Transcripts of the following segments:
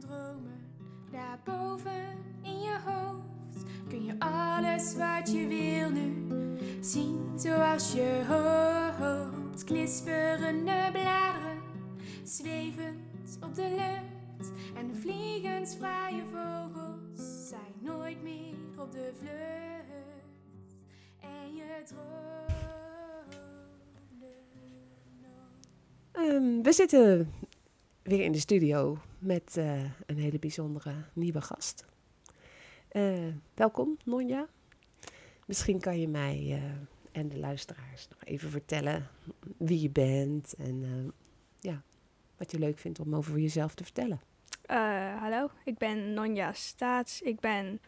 Dromen, daarboven in je hoofd, kun je alles wat je wil nu zien zoals je hoopt. Knisperende bladeren, zwevend op de lucht en de vliegensvrije vogels zijn nooit meer op de vlucht. En je droomde. Ehm, we zitten weer in de studio met eh, een hele bijzondere nieuwe gast. Eh, welkom, Nonja. Misschien kan je mij eh, en de luisteraars nog even vertellen wie je bent en ja, wat je leuk vindt om over jezelf te vertellen. Hallo, ik ben Nonja Staats. Ik ben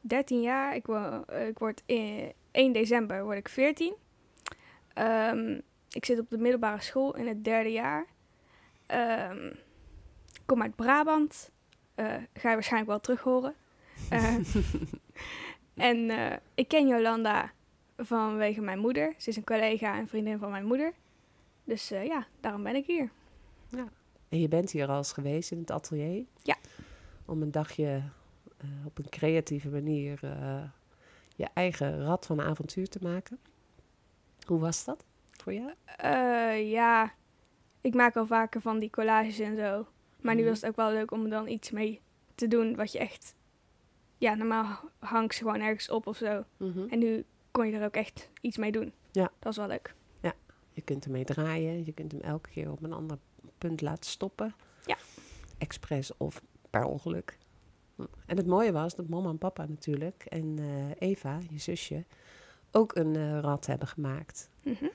13 jaar. Ik, ik word in 1 december word ik 14. Ehm, ik zit op de middelbare school in het derde jaar. Ehm, kom uit Brabant. Eh, ga je waarschijnlijk wel terug horen. Eh, en eh, ik ken Jolanda vanwege mijn moeder. Ze is een collega en vriendin van mijn moeder. Dus eh, ja, daarom ben ik hier. En je bent hier al eens geweest in het atelier? Ja. Om een dagje eh, op een creatieve manier eh, je eigen rad van avontuur te maken. Hoe was dat voor jou? Eh, ja, ik maak al vaker van die collages en zo. Maar nu Mhm. was het ook wel leuk om er dan iets mee te doen wat je echt... Ja, normaal hangt ze gewoon ergens op of zo. Mhm. En nu kon je er ook echt iets mee doen. Ja. Dat was wel leuk. Je kunt ermee draaien. Je kunt hem elke keer op een ander punt laten stoppen. Ja. Expres of per ongeluk. En het mooie was dat mama en papa natuurlijk en eh, Eva, je zusje, ook een eh, rad hebben gemaakt. Mhm.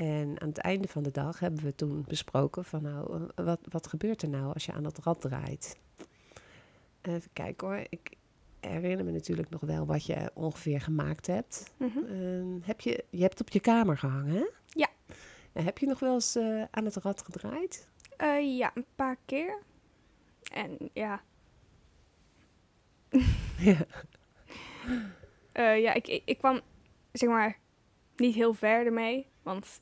En aan het einde van de dag hebben we toen besproken van nou, eh, wat, wat gebeurt er nou als je aan dat rad draait? Even kijken hoor, ik herinner me natuurlijk nog wel wat je ongeveer gemaakt hebt. Mhm. Ehm, heb je, je hebt op je kamer gehangen, hè? Ja. En heb je nog wel eens eh, aan het rad gedraaid? Eh, ja, een paar keer. En ja, ja. ja ik, ik, ik kwam zeg maar niet heel ver ermee. Want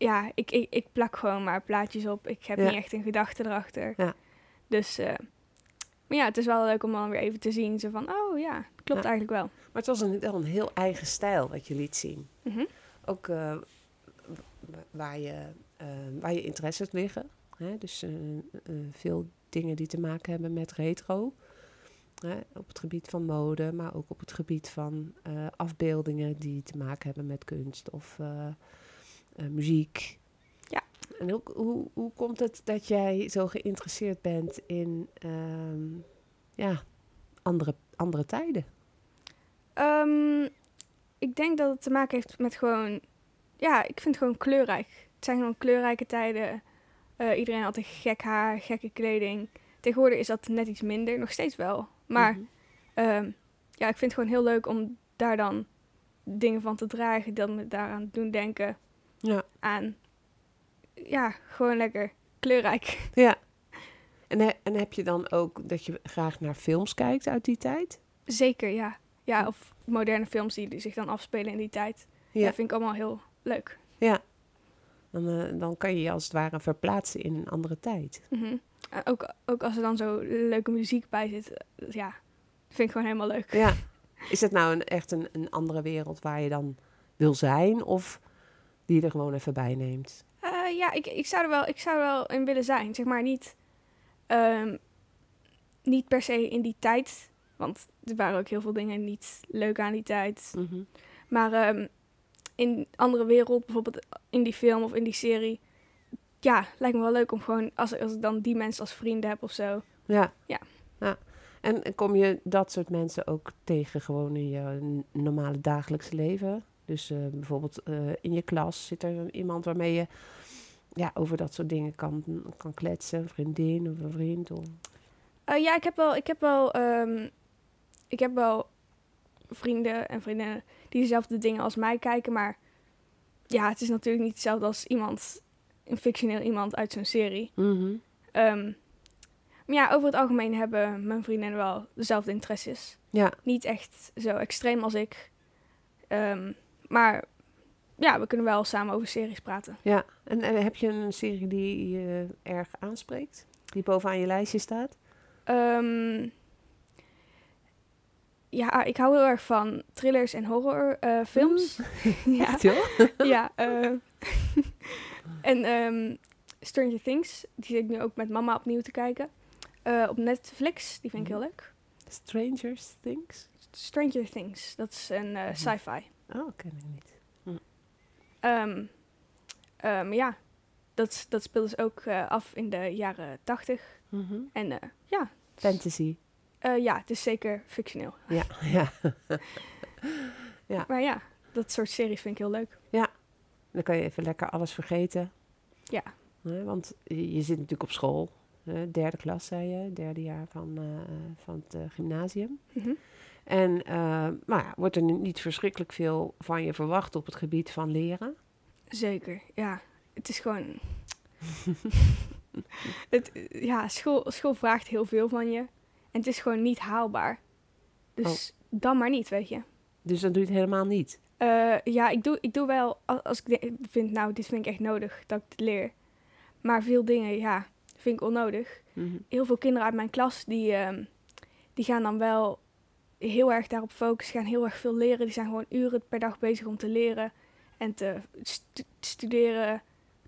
ja, ik, ik, ik plak gewoon maar plaatjes op. Ik heb Ja. niet echt een gedachte erachter. Ja. Dus, eh, maar ja, het is wel leuk om dan weer even te zien. Zo van, oh ja, klopt Ja. eigenlijk wel. Maar het was een, wel een heel eigen stijl wat je liet zien. Mhm. Ook eh, waar, je, eh, waar je interesses liggen. Hè? Dus veel dingen die te maken hebben met retro. Hè? Op het gebied van mode, maar ook op het gebied van afbeeldingen die te maken hebben met kunst of muziek. Ja. En hoe, hoe, hoe komt het dat jij zo geïnteresseerd bent in ehm, ja, andere, andere tijden? Ehm, ik denk dat het te maken heeft met gewoon... Ja, ik vind het gewoon kleurrijk. Het zijn gewoon kleurrijke tijden. Eh, iedereen had een gek haar, gekke kleding. Tegenwoordig is dat net iets minder. Nog steeds wel. Maar Mhm. ehm, ja, ik vind het gewoon heel leuk om daar dan dingen van te dragen. Dat me daaraan doen denken. Ja. Aan... Ja, gewoon lekker kleurrijk. Ja. En, he- en heb je dan ook dat je graag naar films kijkt uit die tijd? Zeker, ja. Ja, of moderne films die zich dan afspelen in die tijd. Ja, Ja. vind ik allemaal heel leuk. Ja. Dan, eh, dan kan je je als het ware verplaatsen in een andere tijd. Mhm. Eh, ook, ook als er dan zo leuke muziek bij zit. eh, ja, vind ik gewoon helemaal leuk. Ja. Is het nou een, echt een, een andere wereld waar je dan wil zijn? Of die je er gewoon even bij neemt? Eh, ja, ik, ik, zou er wel, ik zou er wel in willen zijn. Zeg maar niet, ehm, niet per se in die tijd. Want er waren ook heel veel dingen niet leuk aan die tijd. Mhm. Maar ehm, in andere wereld, bijvoorbeeld in die film of in die serie. Ja, lijkt me wel leuk om gewoon, als, als ik dan die mensen als vrienden heb of zo. Ja. Ja. ja. En kom je dat soort mensen ook tegen gewoon in je normale dagelijkse leven? Dus eh, bijvoorbeeld eh, in je klas zit er iemand waarmee je ja, over dat soort dingen kan, kan kletsen. Een vriendin of een vriend. Of... Eh, ja, ik heb wel, ik heb wel, ehm, ik heb wel vrienden en vriendinnen die dezelfde dingen als mij kijken. Maar ja, het is natuurlijk niet hetzelfde als iemand, een fictioneel iemand uit zo'n serie. Mhm. Ehm, maar ja, over het algemeen hebben mijn vriendinnen wel dezelfde interesses. Ja, Niet echt zo extreem als ik. Ehm, maar ja, we kunnen wel samen over series praten. ja. En, en heb je een serie die je erg aanspreekt? Die bovenaan je lijstje staat? Ehm, ja, ik hou heel erg van thrillers en horrorfilms. films. ja, Echt, joh? ja. eh, en ehm, Stranger Things, die zit ik nu ook met mama opnieuw te kijken. Eh, op Netflix, die vind ik heel leuk. Stranger Things? Stranger Things, dat is een eh, sci-fi. Oh, ken ik niet. Ehm, ehm, ja, dat, dat speelt dus ook eh, af in de jaren tachtig. Mhm. En eh, ja, Fantasy. eh, ja, het is zeker fictioneel. Ja, ja. Maar ja, dat soort series vind ik heel leuk. Dan kan je even lekker alles vergeten. Ja. Want je, zit natuurlijk op school. derde klas, zei je. Derde jaar van, van het gymnasium. Mhm. En, eh, maar ja, wordt er niet verschrikkelijk veel van je verwacht op het gebied van leren? Zeker, ja. Het is gewoon... het, ja, school, school vraagt heel veel van je. En het is gewoon niet haalbaar. Dus dan maar niet, weet je. Dus dan doe je het helemaal niet. Eh, ja, ik doe, ik doe wel als, ik vind, nou, dit vind ik echt nodig dat ik het leer. Maar veel dingen, ja, vind ik onnodig. Mhm. Heel veel kinderen uit mijn klas, die, ehm, die gaan dan wel heel erg daarop focussen, gaan heel erg veel leren. Die zijn gewoon uren per dag bezig om te leren en te stu- studeren,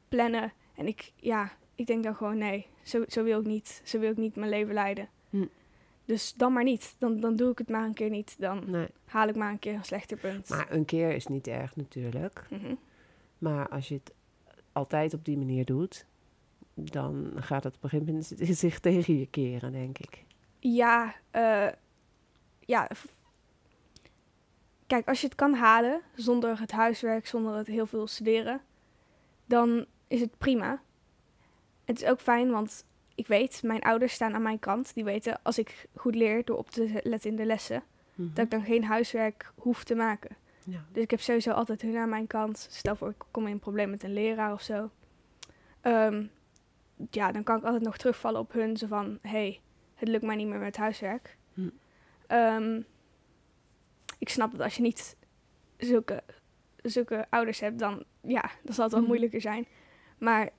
plannen. En ik, ja, ik denk dan gewoon, nee, zo, zo wil ik niet. Zo wil ik niet mijn leven leiden. Hm. Dus dan maar niet. Dan, dan doe ik het maar een keer niet. Dan Nee. haal ik maar een keer een slechter punt. Maar een keer is niet erg natuurlijk. Mhm. Maar als je het altijd op die manier doet, dan gaat het op een gegeven moment zich tegen je keren, denk ik. Ja, eh, ja. Kijk, als je het kan halen zonder het huiswerk, zonder het heel veel studeren, dan is het prima. Het is ook fijn, want ik weet, mijn ouders staan aan mijn kant. Die weten, als ik goed leer door op te letten in de lessen, Mhm. dat ik dan geen huiswerk hoef te maken. ja. Dus ik heb sowieso altijd hun aan mijn kant. Stel voor, ik kom in een probleem met een leraar of zo. Ehm, ja, dan kan ik altijd nog terugvallen op hun. Zo van, hey, het lukt mij niet meer met huiswerk. Hm. Ehm, ik snap dat als je niet zulke, zulke ouders hebt, dan, ja, dan zal het wel Mhm. moeilijker zijn. Maar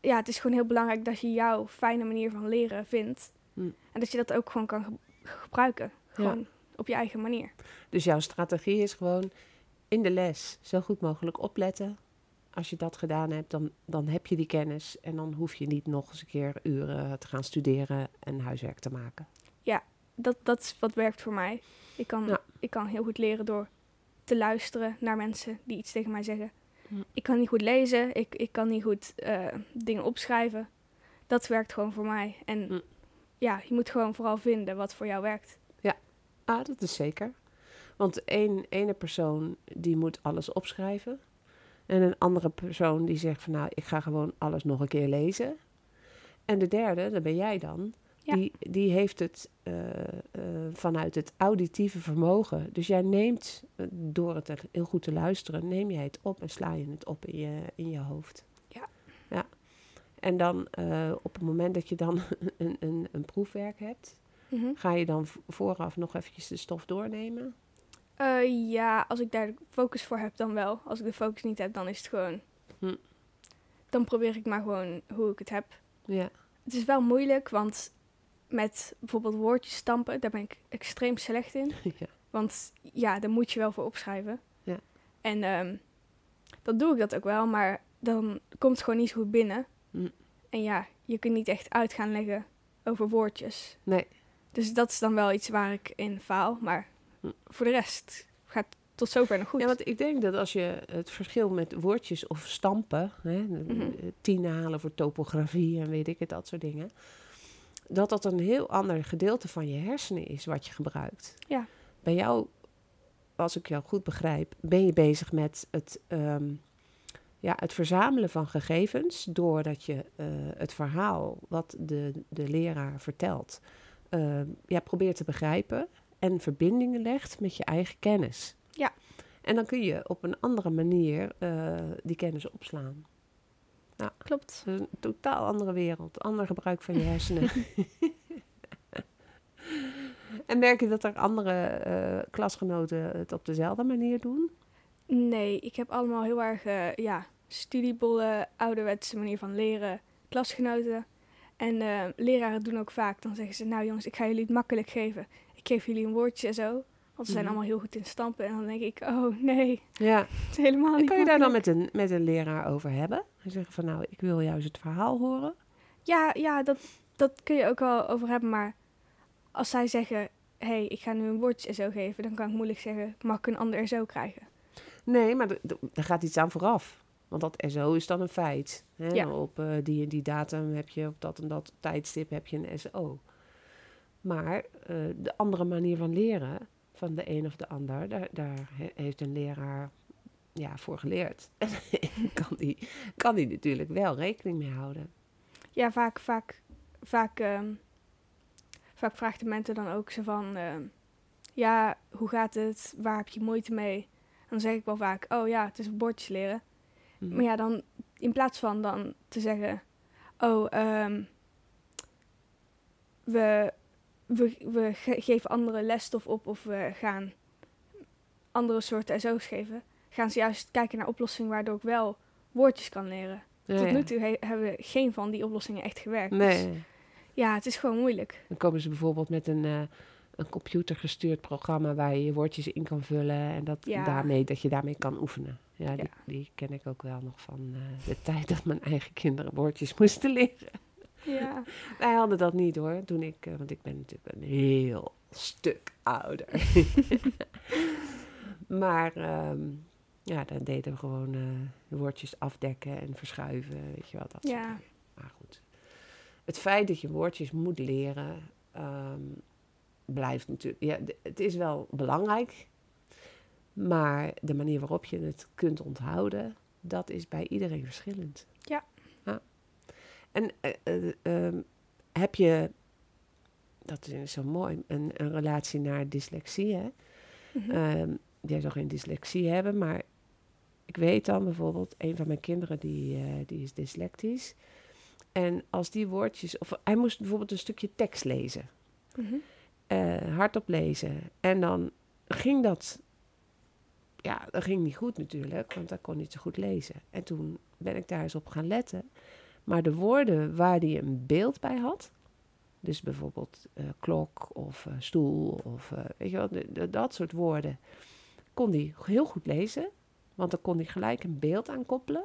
ja, het is gewoon heel belangrijk dat je jouw fijne manier van leren vindt. Hm. En dat je dat ook gewoon kan ge- gebruiken. Gewoon op je eigen manier. Dus jouw strategie is gewoon in de les zo goed mogelijk opletten. Als je dat gedaan hebt, dan, dan heb je die kennis en dan hoef je niet nog eens een keer uren te gaan studeren en huiswerk te maken. Dat, dat is wat werkt voor mij. Ik kan, Ja. ik kan heel goed leren door te luisteren naar mensen die iets tegen mij zeggen. Ik kan niet goed lezen, ik, ik kan niet goed eh, dingen opschrijven. Dat werkt gewoon voor mij. En ja, je moet gewoon vooral vinden wat voor jou werkt. Ah, dat is zeker. Want één ene persoon die moet alles opschrijven. En een andere persoon die zegt van nou, ik ga gewoon alles nog een keer lezen. En de derde, dat ben jij dan. Ja. Die, die heeft het eh, eh, vanuit het auditieve vermogen. Dus jij neemt, eh, door het heel goed te luisteren, neem jij het op en sla je het op in je, in je hoofd. Ja. ja. En dan op het moment dat je dan een, een, een proefwerk hebt, Mhm. Ga je dan vooraf nog eventjes de stof doornemen? Ja, als ik daar de focus voor heb, dan wel. Als ik de focus niet heb, dan is het gewoon... Hm. Dan probeer ik maar gewoon hoe ik het heb. Ja. Het is wel moeilijk, want met bijvoorbeeld woordjes stampen, daar ben ik extreem slecht in. ja. Want ja, daar moet je wel voor opschrijven. Ja. En ehm, dan doe ik dat ook wel, maar dan komt het gewoon niet zo goed binnen. Mm. En ja, je kunt niet echt uit gaan leggen over woordjes. Nee. Dus dat is dan wel iets waar ik in faal. Maar Mm. voor de rest gaat het tot zover nog goed. Ja, want ik denk dat als je het verschil met woordjes of stampen, hè, Mhm. tien halen voor topografie en weet ik het, dat soort dingen, dat dat een heel ander gedeelte van je hersenen is wat je gebruikt. Ja. Bij jou, als ik jou goed begrijp, ben je bezig met het, ehm, ja, het verzamelen van gegevens, doordat je eh, het verhaal wat de, de leraar vertelt, eh, ja, probeert te begrijpen en verbindingen legt met je eigen kennis. Ja. En dan kun je op een andere manier eh, die kennis opslaan. Klopt. Het is een totaal andere wereld, ander gebruik van je hersenen. en merk je dat er andere eh, klasgenoten het op dezelfde manier doen? Nee, ik heb allemaal heel erg eh, ja, studiebolle, ouderwetse manier van leren, klasgenoten. En eh, leraren doen ook vaak, dan zeggen ze, nou jongens, ik ga jullie het makkelijk geven. Ik geef jullie een woordje en zo. Want ze zijn Mhm. allemaal heel goed in stampen. En dan denk ik, oh nee, Ja. het is helemaal En niet kan je daar dan met een, met een leraar over hebben? En zeggen van nou, ik wil juist het verhaal horen. Ja, ja dat, dat kun je ook wel over hebben. Maar als zij zeggen, hé, hey, ik ga nu een woordje zo geven. Dan kan ik moeilijk zeggen, mag ik een ander zo krijgen? Nee, maar daar gaat iets aan vooraf. Want dat SO is dan een feit. Hè? Ja. Op eh, die en die datum heb je, op dat en dat tijdstip heb je een SO. Maar eh, de andere manier van leren, van de een of de ander, daar, daar he- heeft een leraar ja, voor geleerd. En kan die, kan die natuurlijk wel rekening mee houden. Ja, vaak, vaak, vaak, ehm, vaak vraagt de mentor dan ook zo van, ehm, ja, hoe gaat het? Waar heb je moeite mee? En dan zeg ik wel vaak, oh ja, het is bordjes leren. Mhm. Maar ja, dan in plaats van dan te zeggen, oh, ehm, we, we, we ge- geven andere lesstof op of we gaan andere soorten SO's geven, gaan ze juist kijken naar oplossingen waardoor ik wel woordjes kan leren. Ja, Tot ja. nu toe he- hebben geen van die oplossingen echt gewerkt. Dus Nee. ja, het is gewoon moeilijk. Dan komen ze bijvoorbeeld met een, eh een computergestuurd programma waar je je woordjes in kan vullen en dat, Ja. daarmee, dat je daarmee kan oefenen. Ja, Die, die ken ik ook wel nog van eh, de tijd dat mijn eigen kinderen woordjes moesten leren. Ja. Wij hadden dat niet hoor, toen ik, eh, want ik ben natuurlijk een heel stuk ouder. maar ehm, ja, dan deden we gewoon eh, de woordjes afdekken en verschuiven, weet je wel, dat Ja. Maar goed, het feit dat je woordjes moet leren, ehm, blijft natuurlijk, ja, het is wel belangrijk. Maar de manier waarop je het kunt onthouden, dat is bij iedereen verschillend. En eh, eh, ehm, heb je, dat is zo mooi, een, een relatie naar dyslexie, hè? Mhm. Ehm, jij zou geen dyslexie hebben, maar ik weet dan bijvoorbeeld, een van mijn kinderen die, eh, die is dyslectisch. En als die woordjes, of hij moest bijvoorbeeld een stukje tekst lezen, Mhm. hardop lezen. En dan ging dat, ja, dat ging niet goed natuurlijk, want hij kon niet zo goed lezen. En toen ben ik daar eens op gaan letten. Maar de woorden waar hij een beeld bij had, dus bijvoorbeeld eh, klok of eh, stoel of eh, weet je wel, de- de- dat soort woorden, kon hij heel goed lezen. Want dan kon hij gelijk een beeld aan koppelen.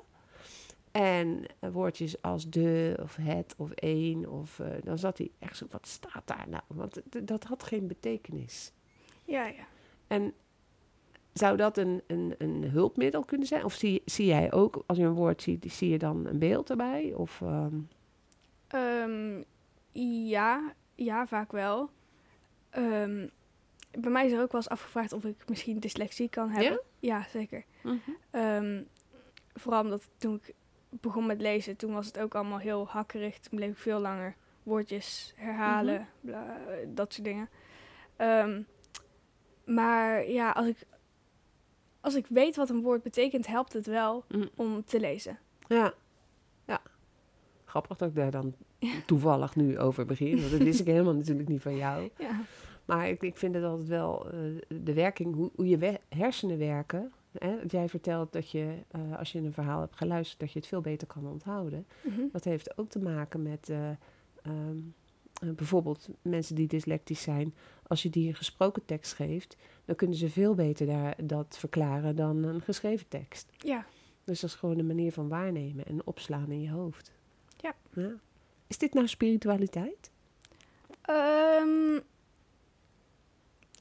En woordjes als de of het of een, of, dan zat hij echt zo, wat staat daar nou? Want dat had geen betekenis. Ja, ja. En zou dat een, een, een hulpmiddel kunnen zijn? Of zie, zie jij ook, als je een woord ziet, zie je dan een beeld erbij? Of, ehm, Ehm, ja, ja, vaak wel. Ehm, bij mij is er ook wel eens afgevraagd of ik misschien dyslexie kan hebben. Ja, zeker. Ehm, vooral omdat toen ik begon met lezen, toen was het ook allemaal heel hakkerig. Toen bleef ik veel langer woordjes herhalen, bla, dat soort dingen. Maar ja, als ik, als ik weet wat een woord betekent, helpt het wel Mm. om te lezen. Ja. ja. Grappig dat ik daar dan toevallig nu over begin. Want dat wist ik helemaal natuurlijk niet van jou. Ja. Maar ik, ik vind het altijd wel eh, de werking, hoe, hoe je we- hersenen werken. Hè? Jij vertelt dat je, eh, als je een verhaal hebt geluisterd, dat je het veel beter kan onthouden. Mhm. Dat heeft ook te maken met eh, ehm, eh, bijvoorbeeld mensen die dyslectisch zijn. Als je die een gesproken tekst geeft, dan kunnen ze veel beter daar, dat verklaren dan een geschreven tekst. Ja. Dus dat is gewoon een manier van waarnemen en opslaan in je hoofd. Ja. Is dit nou spiritualiteit? Ehm,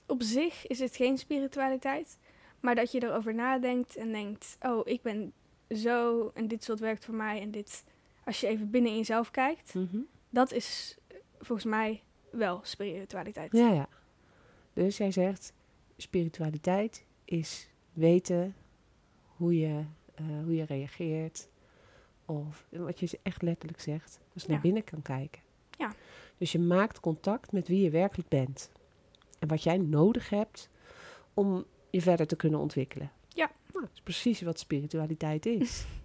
op zich is het geen spiritualiteit. Maar dat je erover nadenkt en denkt: oh, ik ben zo en dit soort werkt voor mij. En dit, als je even binnen in jezelf kijkt, Mhm. dat is volgens mij wel spiritualiteit. Ja, ja. Dus jij zegt, spiritualiteit is weten hoe je, eh, hoe je reageert. Of wat je echt letterlijk zegt, dus naar Ja. binnen kan kijken. Ja. Dus je maakt contact met wie je werkelijk bent. En wat jij nodig hebt om je verder te kunnen ontwikkelen. Ja. Nou, dat is precies wat spiritualiteit is.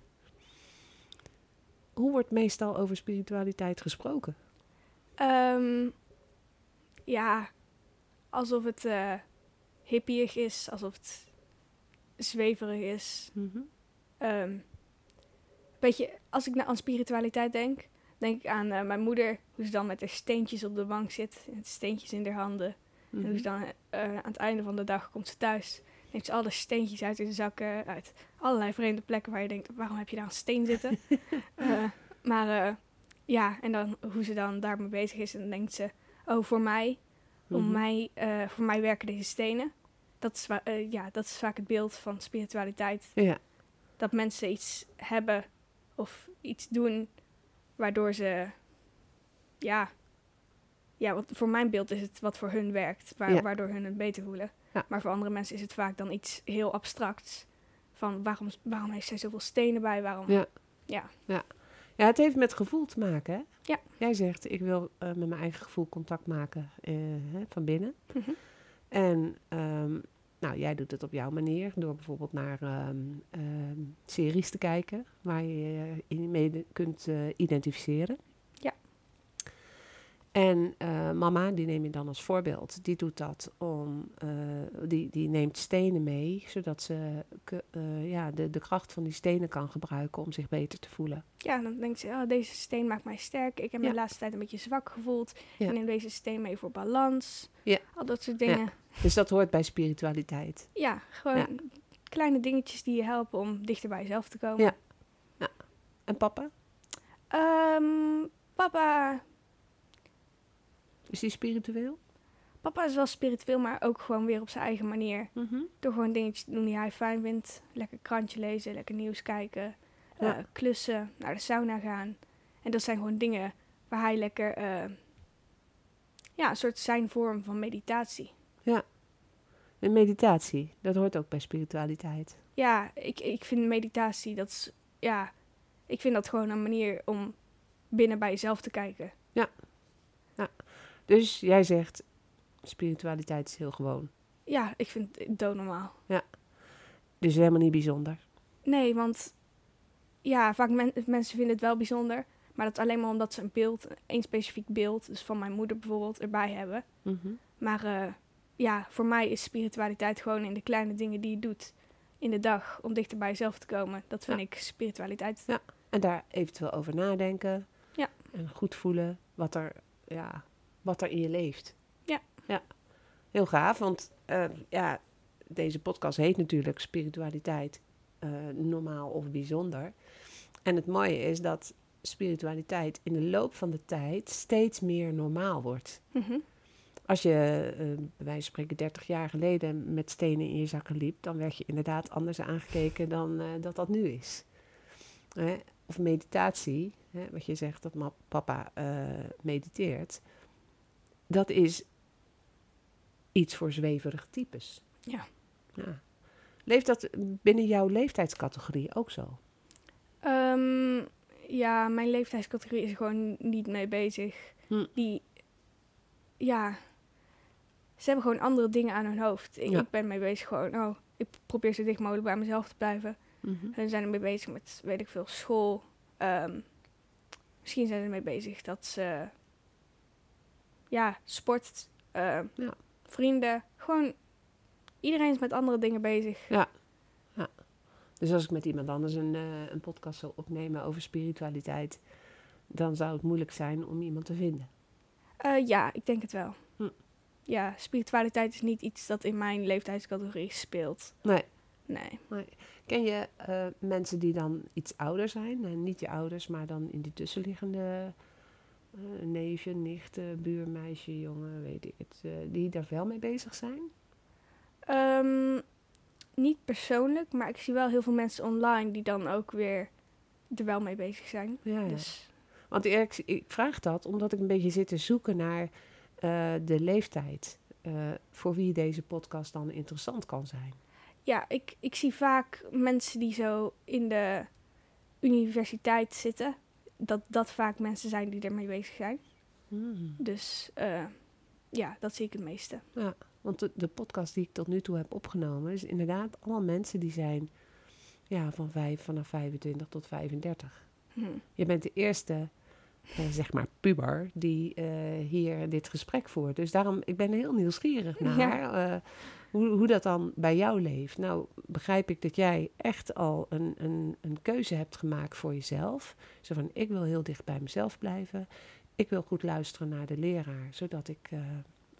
hoe wordt meestal over spiritualiteit gesproken? Ehm, ja, alsof het eh hippieig is, alsof het zweverig is. Mhm. Ehm beetje, als ik nou aan spiritualiteit denk, denk ik aan eh, mijn moeder, hoe ze dan met haar steentjes op de bank zit, met steentjes in haar handen. En hoe Mhm. ze dan eh, aan het einde van de dag komt ze thuis, neemt ze alle steentjes uit in de zakken, uit allerlei vreemde plekken waar je denkt, waarom heb je daar een steen zitten? Eh, maar ja, en dan hoe ze dan daarmee bezig is en dan denkt ze, oh voor mij, om Mhm. mij, eh, voor mij werken deze stenen. Dat is, eh, ja, dat is vaak het beeld van spiritualiteit. Ja, Dat mensen iets hebben of iets doen waardoor ze, ja, ja wat, voor mijn beeld is het wat voor hun werkt, Ja. waardoor hun het beter voelen. Ja. Maar voor andere mensen is het vaak dan iets heel abstracts. Van waarom, waarom heeft zij zoveel stenen bij? Waarom? Ja. Ja. Ja, het heeft met gevoel te maken. Hè? Ja. Jij zegt, ik wil eh, met mijn eigen gevoel contact maken eh, hè, van binnen. Mhm. En ehm, nou, jij doet het op jouw manier, door bijvoorbeeld naar ehm, ehm, series te kijken, waar je je mee kunt eh, identificeren. En eh, mama, die neem je dan als voorbeeld, die doet dat om, eh, die, die neemt stenen mee, zodat ze eh, ja, de, de kracht van die stenen kan gebruiken om zich beter te voelen. Ja, dan denkt ze, oh, deze steen maakt mij sterk. Ik heb me Ja. de laatste tijd een beetje zwak gevoeld. Ja. Ik neem deze steen mee voor balans. Ja. Al dat soort dingen. Dus dat hoort bij spiritualiteit. Ja, gewoon kleine dingetjes die je helpen om dichter bij jezelf te komen. Ja. En papa, Ehm, papa, is die spiritueel? papa is wel spiritueel, maar ook gewoon weer op zijn eigen manier. Mhm. Door gewoon dingetjes te doen die hij fijn vindt. Lekker krantje lezen, lekker nieuws kijken. Ja. eh, klussen, naar de sauna gaan. En dat zijn gewoon dingen waar hij lekker... eh, ja, een soort zijn vorm van meditatie. En meditatie, dat hoort ook bij spiritualiteit. Ja, ik, ik vind meditatie, dat is... Ja, ik vind dat gewoon een manier om binnen bij jezelf te kijken. Dus jij zegt, spiritualiteit is heel gewoon. Ja, ik vind het doodnormaal. Dus helemaal niet bijzonder. Nee, want ja, vaak men- mensen vinden het wel bijzonder. Maar dat is alleen maar omdat ze een beeld, een specifiek beeld, dus van mijn moeder bijvoorbeeld, erbij hebben. Mhm. Maar eh, ja, voor mij is spiritualiteit gewoon in de kleine dingen die je doet in de dag om dichter bij jezelf te komen. Dat vind Ja. ik spiritualiteit. Ja. En daar eventueel over nadenken. Ja. En goed voelen wat er, ja, wat er in je leeft. Ja. ja. Heel gaaf, want eh, ja, deze podcast heet natuurlijk spiritualiteit, eh, normaal of bijzonder. En het mooie is dat spiritualiteit in de loop van de tijd steeds meer normaal wordt. Mhm. Als je, eh, bij wijze van spreken, 30 jaar geleden met stenen in je zakken liep, dan werd je inderdaad anders aangekeken dan dat dat nu is. Hè? Of meditatie, hè, wat je zegt dat papa mediteert, dat is iets voor zweverig types. Ja. ja. Leeft dat binnen jouw leeftijdscategorie ook zo? Ehm, ja, mijn leeftijdscategorie is gewoon niet mee bezig. Hm. Die, ja, ze hebben gewoon andere dingen aan hun hoofd. Ik, Ja. ik ben mee bezig gewoon, oh, ik probeer zo dicht mogelijk bij mezelf te blijven. Hun zijn ermee bezig met, weet ik veel, school. Ehm, misschien zijn ze ermee bezig dat ze, ja, sport, ehm, Ja. vrienden. Gewoon, iedereen is met andere dingen bezig. Dus als ik met iemand anders een, eh, een podcast zou opnemen over spiritualiteit, dan zou het moeilijk zijn om iemand te vinden. Eh, ja, ik denk het wel. Hm. Ja, spiritualiteit is niet iets dat in mijn leeftijdscategorie speelt. Nee. Nee. Ken je eh, mensen die dan iets ouder zijn? En niet je ouders, maar dan in die tussenliggende eh, neefje, nichten, buurmeisje, jongen, weet ik het. eh, die daar wel mee bezig zijn? Ehm, niet persoonlijk, maar ik zie wel heel veel mensen online die dan ook weer er wel mee bezig zijn. Ja, ja. Dus Want ik, ik vraag dat omdat ik een beetje zit te zoeken naar eh, de leeftijd. voor wie deze podcast dan interessant kan zijn. ja, ik, ik zie vaak mensen die zo in de universiteit zitten. Dat dat vaak mensen zijn die ermee bezig zijn. Hmm. Dus eh, ja, dat zie ik het meeste. Want de, de podcast die ik tot nu toe heb opgenomen, is inderdaad allemaal mensen die zijn ja, van vijf, vanaf 25 tot 35. Hm. Je bent de eerste, eh, zeg maar, puber die eh, hier dit gesprek voert. Dus daarom, ik ben heel nieuwsgierig naar Ja. eh, hoe, hoe dat dan bij jou leeft. Nou, begrijp ik dat jij echt al een, een, een keuze hebt gemaakt voor jezelf. Zo van, ik wil heel dicht bij mezelf blijven. Ik wil goed luisteren naar de leraar, zodat ik eh,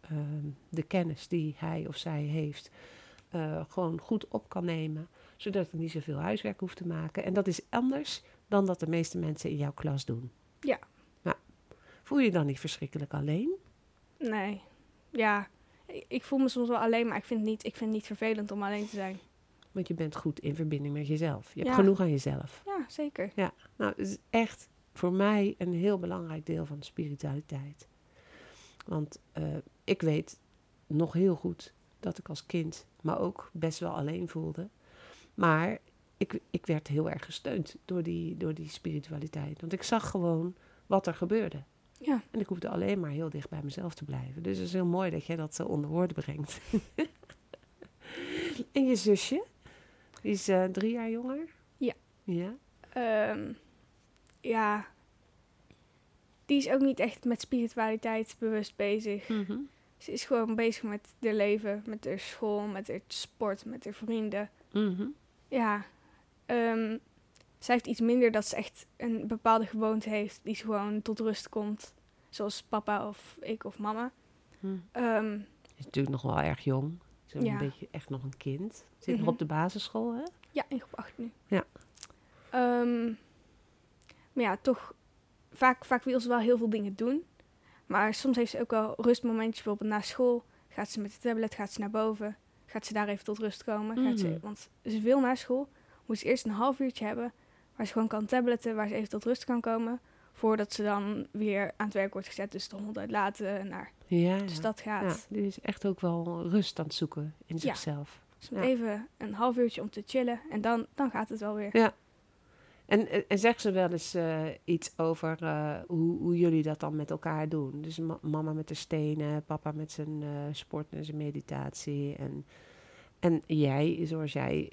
ehm, de kennis die hij of zij heeft gewoon goed op kan nemen. Zodat ik niet zoveel huiswerk hoef te maken. En dat is anders dan dat de meeste mensen in jouw klas doen. Ja. ja. Voel je je dan niet verschrikkelijk alleen? Nee. Ja, ik, voel me soms wel alleen, maar ik vind, het niet, ik vind het niet vervelend om alleen te zijn. Want je bent goed in verbinding met jezelf. Je hebt Ja. genoeg aan jezelf. Ja, zeker. Nou, het is echt voor mij een heel belangrijk deel van de spiritualiteit. Want eh, ik weet nog heel goed dat ik als kind me ook best wel alleen voelde. Maar ik, ik werd heel erg gesteund door die, door die spiritualiteit. Want ik zag gewoon wat er gebeurde. Ja. En ik hoefde alleen maar heel dicht bij mezelf te blijven. Dus het is heel mooi dat jij dat zo onder woorden brengt. en je zusje? Die is eh, drie jaar jonger? Ja. Ja? Ehm, ja. Die is ook niet echt met spiritualiteit bewust bezig. Mhm. Ze is gewoon bezig met haar leven, met haar school, met haar sport, met haar vrienden. Mhm. Ja. ehm, zij heeft iets minder dat ze echt een bepaalde gewoonte heeft die ze gewoon tot rust komt. Zoals papa of ik of mama. Hm. Ehm, Is natuurlijk nog wel erg jong. Zo een Ja. beetje echt nog een kind. Zit Mhm. nog op de basisschool, hè? ja, in groep 8 nu. Ja. Ehm, maar ja, toch, vaak, vaak wil ze wel heel veel dingen doen. Maar soms heeft ze ook wel rustmomentjes, bijvoorbeeld na school. Gaat ze met de tablet, gaat ze naar boven. Gaat ze daar even tot rust komen. Gaat ze, Mhm. want ze wil naar school. Moet ze eerst een half uurtje hebben. Waar ze gewoon kan tabletten, waar ze even tot rust kan komen. Voordat ze dan weer aan het werk wordt gezet. Dus de hond uitlaten, naar Ja, de stad gaat. ja. Die is echt ook wel rust aan het zoeken in zichzelf. Dus Ja. even een half uurtje om te chillen. En dan, dan gaat het wel weer. Ja. En, en, zegt ze wel eens eh, iets over eh, hoe, hoe jullie dat dan met elkaar doen? Dus ma- mama met de stenen, papa met zijn eh, sport en zijn meditatie. En, en jij, zoals jij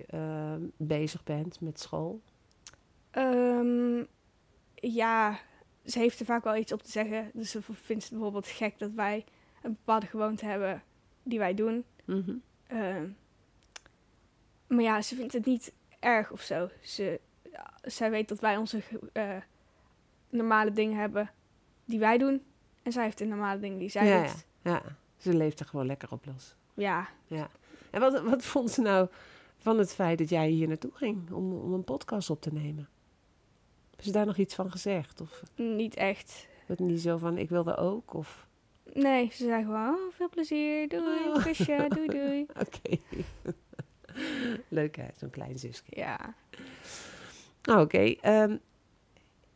bezig bent met school. Ehm, ja, ze heeft er vaak wel iets op te zeggen. Dus ze vindt het bijvoorbeeld gek dat wij een bepaalde gewoonte hebben die wij doen. Ehm, maar ja, ze vindt het niet erg of zo. Ze, ja, zij weet dat wij onze eh, normale dingen hebben die wij doen. En zij heeft de normale dingen die zij Ja, doet. Ja, ze leeft er gewoon lekker op los. Ja, En wat, wat vond ze nou van het feit dat jij hier naartoe ging om, om een podcast op te nemen? Hebben ze daar nog iets van gezegd? Of niet echt. het niet zo van, ik wilde ook? Of, Nee, ze zei gewoon, oh, veel plezier, doei, Oh. kusje, doei, doei. oké. Leuk hè, zo'n klein zusje. Ja, Nou, oké. ehm,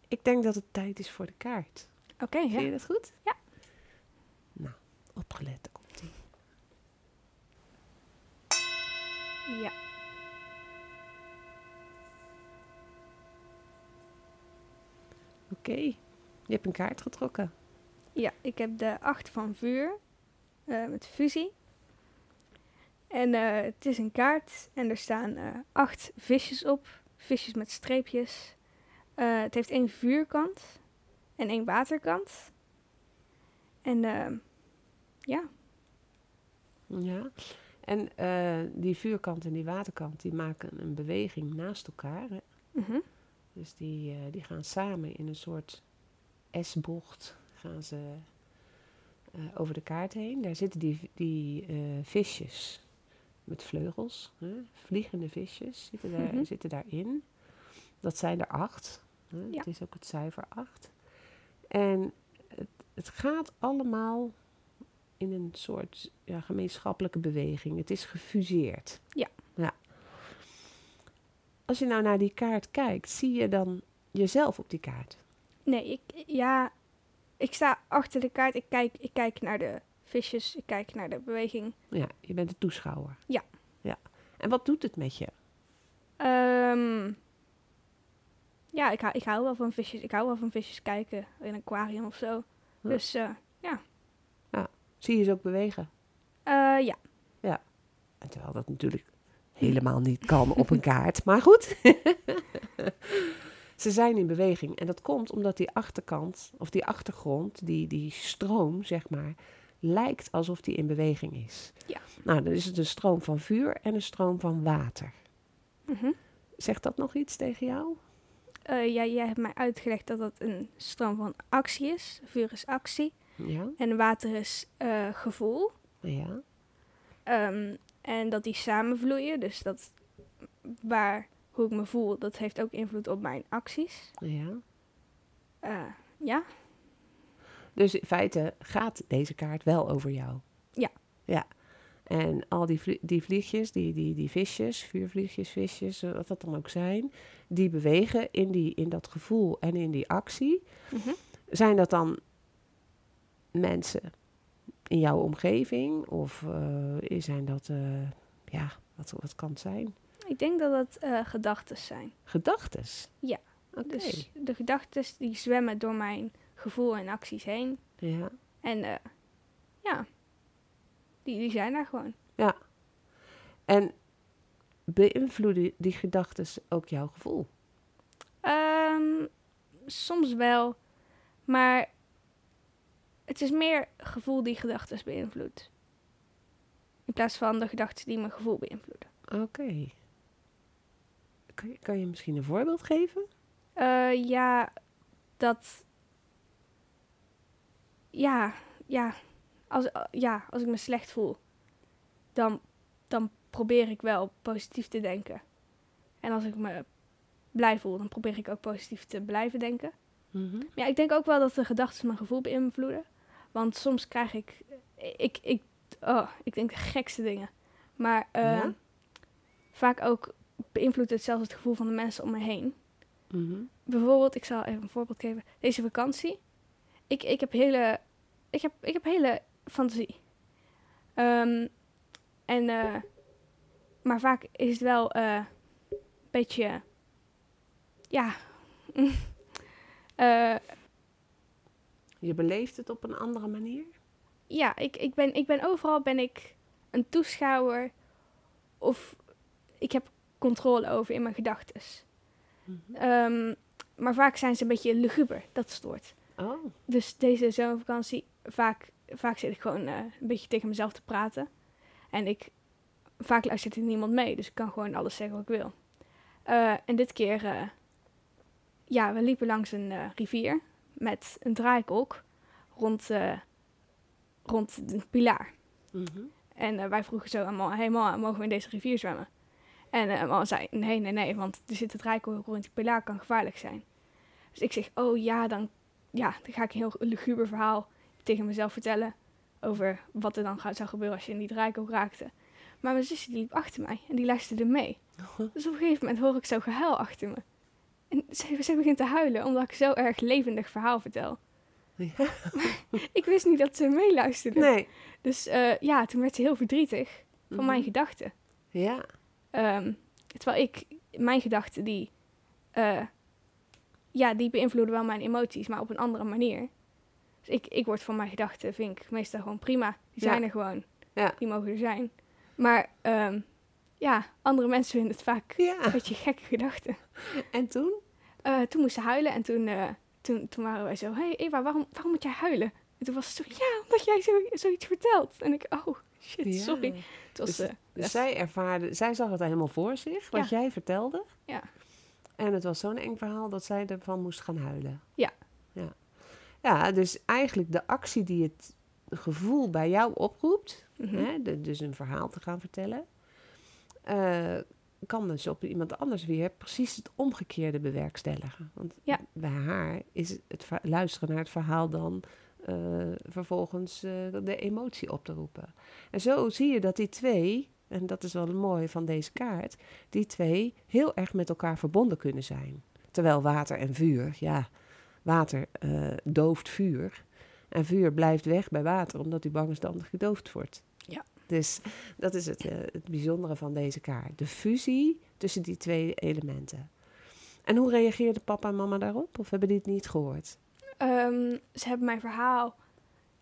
ik denk dat het tijd is voor de kaart. oké, Vind ja. je dat goed? Ja. Nou, opgelet, daar komt ie. Ja. Oké, je hebt een kaart getrokken. Ja, ik heb de 8 van vuur eh, met fusie. En eh, het is een kaart en er staan eh, acht visjes op. Visjes met streepjes. Het heeft één vuurkant en één waterkant. En ja, Ja. En die vuurkant en die waterkant, die maken een beweging naast elkaar. Hè? mhm. Dus die, eh, die gaan samen in een soort S-bocht gaan ze eh, over de kaart heen. Daar zitten die, die eh, visjes. met vleugels. Hè? Vliegende visjes zitten, daar, zitten daarin. Dat zijn er acht. Hè? Ja. Het is ook het cijfer acht. En het, het gaat allemaal in een soort ja, gemeenschappelijke beweging. Het is gefuseerd. Ja. Ja. Als je nou naar die kaart kijkt, zie je dan jezelf op die kaart? Nee, ik, ja, ik sta achter de kaart. Ik kijk, ik kijk naar de visjes. Ik kijk naar de beweging. Ja, je bent de toeschouwer. Ja. ja. En wat doet het met je? Ehm, ja, ik hou, ik hou wel van visjes. Ik hou wel van visjes kijken in een aquarium of zo. Ja. Dus eh, Zie je ze ook bewegen? eh, ja. En terwijl dat natuurlijk helemaal niet kan op een kaart. Maar goed. ze zijn in beweging. En dat komt omdat die achterkant, of die achtergrond, die, die stroom, zeg maar, lijkt alsof die in beweging is. Ja. Nou, dan is het een stroom van vuur en een stroom van water. Mhm. Zegt dat nog iets tegen jou? Eh, ja, jij hebt mij uitgelegd dat dat een stroom van actie is. Vuur is actie. Ja. En water is eh, gevoel. Ja. Ehm, en dat die samenvloeien. Dus dat waar, hoe ik me voel, dat heeft ook invloed op mijn acties. Ja. Eh, ja, Dus in feite gaat deze kaart wel over jou. Ja. Ja. En al die, vlie- die vliegjes, die, die, die visjes, vuurvliegjes, visjes, eh, wat dat dan ook zijn, die bewegen in, die, in dat gevoel en in die actie. Mhm. Zijn dat dan mensen in jouw omgeving? Of eh, zijn dat, eh, ja, wat, wat kan het zijn? ik denk dat dat eh gedachten zijn. Gedachtes? Ja. Oké. Dus de gedachten die zwemmen door mijn gevoel en acties heen. Ja. En ja, die, die zijn daar gewoon. En beïnvloeden die gedachten ook jouw gevoel? Ehm, soms wel, maar het is meer gevoel die gedachten beïnvloedt. In plaats van de gedachten die mijn gevoel beïnvloeden. Oké. Kan, je, kan je misschien een voorbeeld geven? Eh, ja, dat. Ja, ja. Als, ja, als ik me slecht voel, dan, dan probeer ik wel positief te denken. En als ik me blij voel, dan probeer ik ook positief te blijven denken. Mhm. Maar ja, ik denk ook wel dat de gedachten mijn gevoel beïnvloeden. Want soms krijg ik. Ik, ik, oh, ik denk de gekste dingen. Maar eh, Ja? vaak ook beïnvloedt het zelfs het gevoel van de mensen om me heen. Mhm. Bijvoorbeeld, ik zal even een voorbeeld geven. Deze vakantie. Ik, ik, heb, hele, ik, heb, ik heb hele fantasie. Ehm, en, eh, maar vaak is het wel eh, een beetje. Ja. eh, Je beleeft het op een andere manier? ja, ik, ik, ben, ik ben overal ben ik een toeschouwer. Of ik heb controle over in mijn gedachten. Mhm. Ehm, maar vaak zijn ze een beetje luguber. Dat stoort. Oh, Dus deze zomervakantie, vaak, vaak zit ik gewoon eh, een beetje tegen mezelf te praten. En ik, vaak luistert er niemand mee, dus ik kan gewoon alles zeggen wat ik wil. Eh, en dit keer, eh, ja, we liepen langs een rivier met een draaikolk rond, eh, rond de pilaar. Mhm. En eh, wij vroegen zo aan hey mama, mogen we in deze rivier zwemmen? En mama zei, nee, nee, nee, want er zit het draaikolk rond die pilaar, kan gevaarlijk zijn. Dus ik zeg, oh ja, dan, ja, dan ga ik een heel luguber verhaal tegen mezelf vertellen over wat er dan zou gebeuren als je in die draaikolk raakte. Maar mijn zusje die liep achter mij en die luisterde mee. Dus op een gegeven moment hoor ik zo gehuil achter me. En ze, ze begint te huilen omdat ik zo erg levendig verhaal vertel. Ja. Ik wist niet dat ze meeluisterde. Nee. Dus eh, ja, toen werd ze heel verdrietig van Mhm. mijn gedachten. Ja. Ehm, terwijl ik, mijn gedachten, die, eh, ja, die beïnvloeden wel mijn emoties, maar op een andere manier. Dus ik, ik word van mijn gedachten, vind ik meestal gewoon prima. Die Ja. zijn er gewoon. Ja. Die mogen er zijn. Maar ehm, ja, andere mensen vinden het vaak Ja. een beetje gekke gedachten. En toen? Eh, toen moest ze huilen en toen, eh, toen, toen waren wij zo, hé hey Eva, waarom, waarom moet jij huilen? En toen was ze zo, ja, omdat jij zo, zoiets vertelt. En ik, oh, shit, Ja. sorry. Het was, Dus- eh, Dus zij ervaarde, zij zag het helemaal voor zich, wat jij vertelde. Ja. En het was zo'n eng verhaal dat zij ervan moest gaan huilen. Ja. Ja, ja dus eigenlijk de actie die het gevoel bij jou oproept, mhm. hè, de- dus een verhaal te gaan vertellen, eh, kan dus op iemand anders weer precies het omgekeerde bewerkstelligen. Want Ja. bij haar is het luisteren naar het verhaal dan eh, vervolgens eh, de emotie op te roepen. En zo zie je dat die twee, en dat is wel het mooie van deze kaart, die twee heel erg met elkaar verbonden kunnen zijn. Terwijl water en vuur, ja, water eh, dooft vuur. En vuur blijft weg bij water, omdat hij bang is dat het gedoofd wordt. Dus dat is het, eh, het bijzondere van deze kaart. De fusie tussen die twee elementen. En hoe reageerde papa en mama daarop? Of hebben die het niet gehoord? Ehm, ze hebben mijn verhaal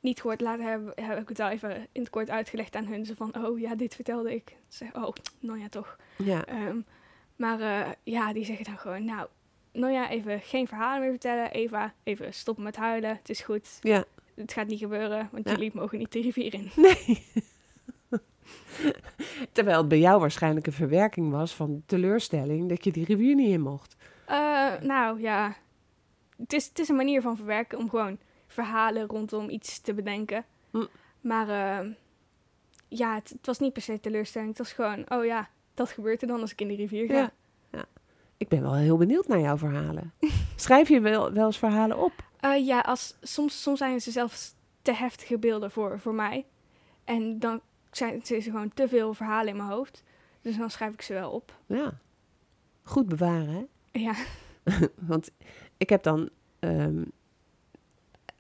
niet gehoord. Later heb, heb ik het al even in het kort uitgelegd aan hun. Ze van, oh ja, dit vertelde ik. Ze oh, nou ja, toch. Ja, Ehm, maar eh, ja, die zeggen dan gewoon, nou, nou ja, even geen verhalen meer vertellen. Eva, even stoppen met huilen. Het is goed. ja. Het gaat niet gebeuren, want Ja. jullie mogen niet de rivier in. Nee. Terwijl het bij jou waarschijnlijk een verwerking was van teleurstelling dat je die rivier niet in mocht. Eh, nou ja, het is, het is een manier van verwerken om gewoon verhalen rondom iets te bedenken. Hm. Maar eh, ja, het, het was niet per se teleurstelling. Het was gewoon, oh ja, dat gebeurt er dan als ik in de rivier ga. Ja. Ik ben wel heel benieuwd naar jouw verhalen. Schrijf je wel, wel eens verhalen op? Eh, ja, als, soms, soms zijn ze zelfs te heftige beelden voor, voor mij. En dan zijn het is gewoon te veel verhalen in mijn hoofd. Dus dan schrijf ik ze wel op. Ja. Goed bewaren, hè? Ja, Want ik heb dan ehm,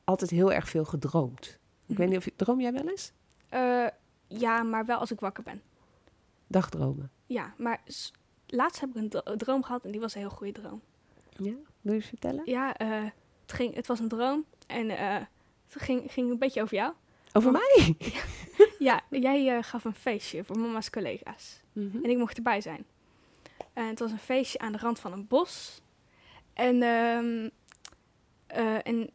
altijd heel erg veel gedroomd. Ik weet niet of je... Droom jij wel eens? Eh, ja, maar wel als ik wakker ben. Dagdromen. Ja, maar laatst heb ik een dro- droom gehad en die was een heel goede droom. Ja? Wil je eens vertellen? Ja, eh, het, ging, het was een droom en eh, het ging, ging een beetje over jou. Over Want- mij? Ja, jij eh, gaf een feestje voor mama's collega's Mhm. en ik mocht erbij zijn. En het was een feestje aan de rand van een bos. En, eh, en